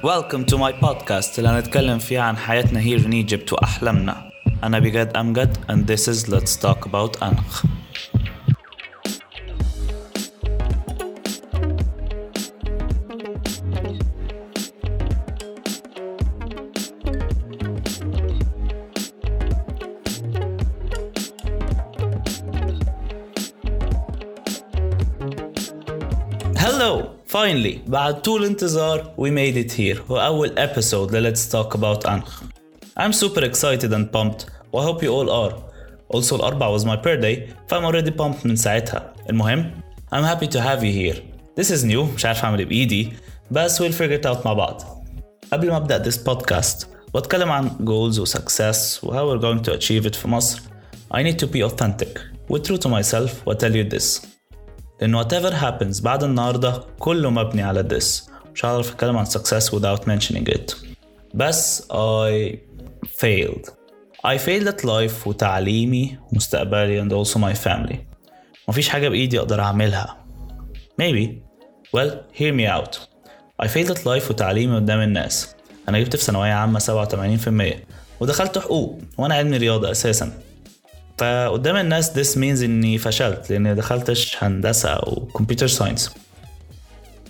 Welcome to my podcast اللي هنتكلم فيه عن حياتنا here in Egypt وأحلامنا أنا بجد أمجد and this is Let's Talk About أنخ Hello finally بعد طول انتظار we made it here وأول episode ل Let's Talk About أنخ I'm super excited and pumped و I hope you all are also الأربع was my birthday فأنا already pumped من ساعتها المهم I'm happy to have you here This is new مش عارف أعمل إيه بإيدي بس we'll figure it out مع بعض قبل ما أبدأ this podcast وأتكلم عن goals و success و how we're going to achieve it في مصر I need to be authentic و true to myself و tell you this لأن whatever happens بعد النهاردة كله مبني على this. مش هعرف أتكلم عن success without mentioning it. بس I failed. I failed at life وتعليمي ومستقبلي and also my family. مفيش حاجة بإيدي أقدر أعملها. Maybe. Well hear me out. I failed at life وتعليمي قدام الناس. أنا جبت في ثانوية عامة 87% ودخلت حقوق. وأنا علمي رياضة أساسا. فقدام الناس this means إني فشلت لأني دخلتش هندسة أو كمبيوتر ساينس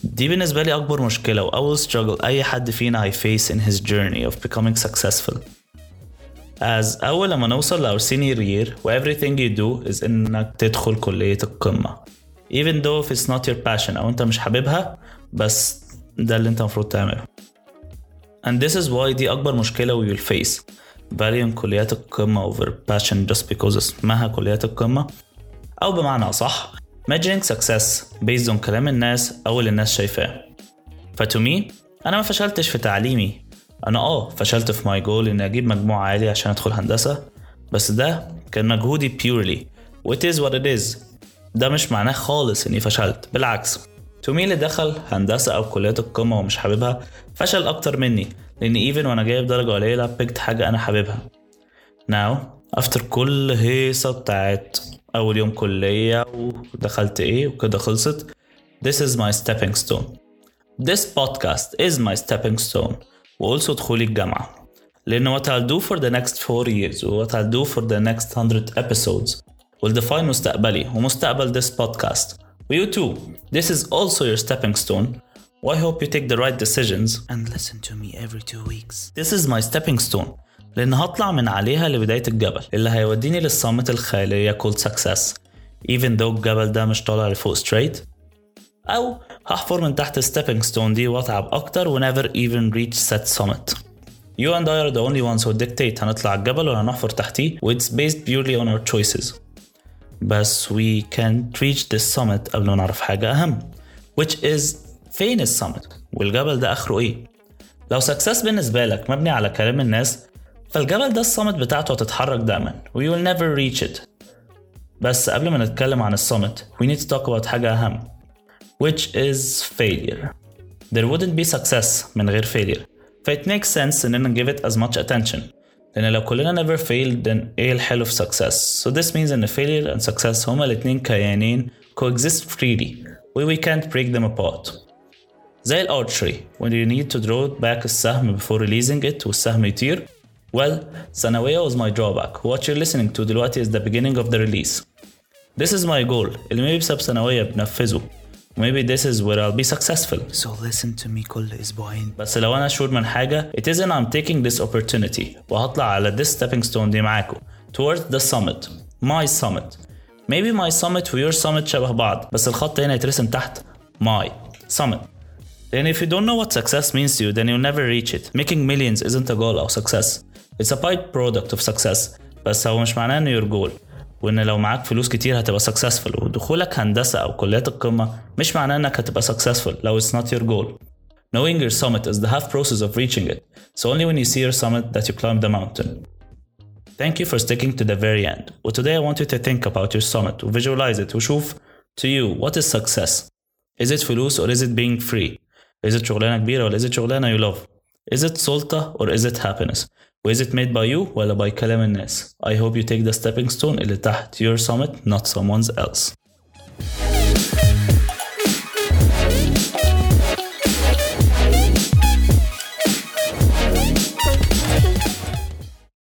دي بالنسبة لي أكبر مشكلة وأول struggle أي حد فينا هيفيس in his journey of becoming successful. As أول لما نوصل our senior year و everything you do is إنك تدخل كلية القمة. Even though if it's not your passion أو أنت مش حاببها بس ده اللي أنت المفروض تعمله. And this is why دي أكبر مشكلة we will face. Valuing كليات القمة over passion just because اسمها كليات القمة؟ أو بمعنى أصح measuring success based on كلام الناس أو اللي الناس شايفاه. فتو مي أنا ما فشلتش في تعليمي. أنا آه فشلت في ماي جول إني أجيب مجموع عالي عشان أدخل هندسة بس ده كان مجهودي purely. What is what it is. ده مش معناه خالص إني فشلت بالعكس. تو مي اللي دخل هندسة أو كليات القمة ومش حاببها فشل أكتر مني. لأن ايفن وأنا جايب درجة قليلة بيكت حاجة أنا حاببها now after كل هيصة بتاعت أول يوم كلية ودخلت إيه وكده خلصت this is my stepping stone this podcast is my stepping stone وألسو دخولي الجامعة لأن what I'll do for the next four years و what I'll do for the next 100 episodes will define مستقبلي ومستقبل this podcast و you too this is also your stepping stone I hope you take the right decisions and listen to me every two weeks. This is my stepping stone لأن هطلع من عليها لبداية الجبل اللي هيوديني للصامت الخيالية called success even though الجبل ده مش طالع لفوق straight أو هحفر من تحت stepping stone دي وأتعب أكتر و never even reach set summit. You and I are the only ones who dictate هنطلع الجبل ولا هنحفر تحتيه و it's based purely on our choices. بس we can't reach this summit قبل ما نعرف حاجة أهم which is فين السمت والجبل ده اخره إيه لو سكسس بالنسبة لك مبني على كلام الناس فالجبل ده السمت بتاعته هتتحرك دايما you will never reach it بس قبل ما نتكلم عن السمت we need to talk about حاجة أهم which is failure there wouldn't be success من غير failure ف it makes sense إننا give it as much attention لأن لو كلنا never failed then إيه الحلو في success so this means إن failure and success هما الاتنين كيانين coexist freely و we can't break them apart زي الارشري when you need to draw back السهم before releasing it والسهم يطير well ثانوية was my drawback what you're listening to دلوقتي is the beginning of the release this is my goal اللي maybe بسبب ثانوية بنفذه maybe this is where I'll be successful So listen to me كل أسبوعين بس لو أنا sure من حاجة it isn't I'm taking this opportunity وهطلع على this stepping stone دي معاكم towards the summit my summit maybe my summit و your summit شبه بعض بس الخط هنا يترسم تحت my summit And if you don't know what success means to you, then you'll never reach it. Making millions isn't a goal or success. It's a byproduct of success. بس هو مش معناه انه your goal. وان لو معاك فلوس كتير هتبقى successful ودخولك هندسة او كليات القمة مش معناه انك هتبقى successful لو it's not your goal. Knowing your summit is the half process of reaching it. So only when you see your summit that you climb the mountain. Thank you for sticking to the very end. Well, today I want you to think about your summit visualize it وشوف to you what is success. Is it فلوس or is it being free? Is it شغلانة كبيرة ولا is it شغلانة you love? Is it سلطة or is it happiness? و is it made by you ولا by كلام الناس? I hope you take the stepping stone اللي تحت your summit not someone else.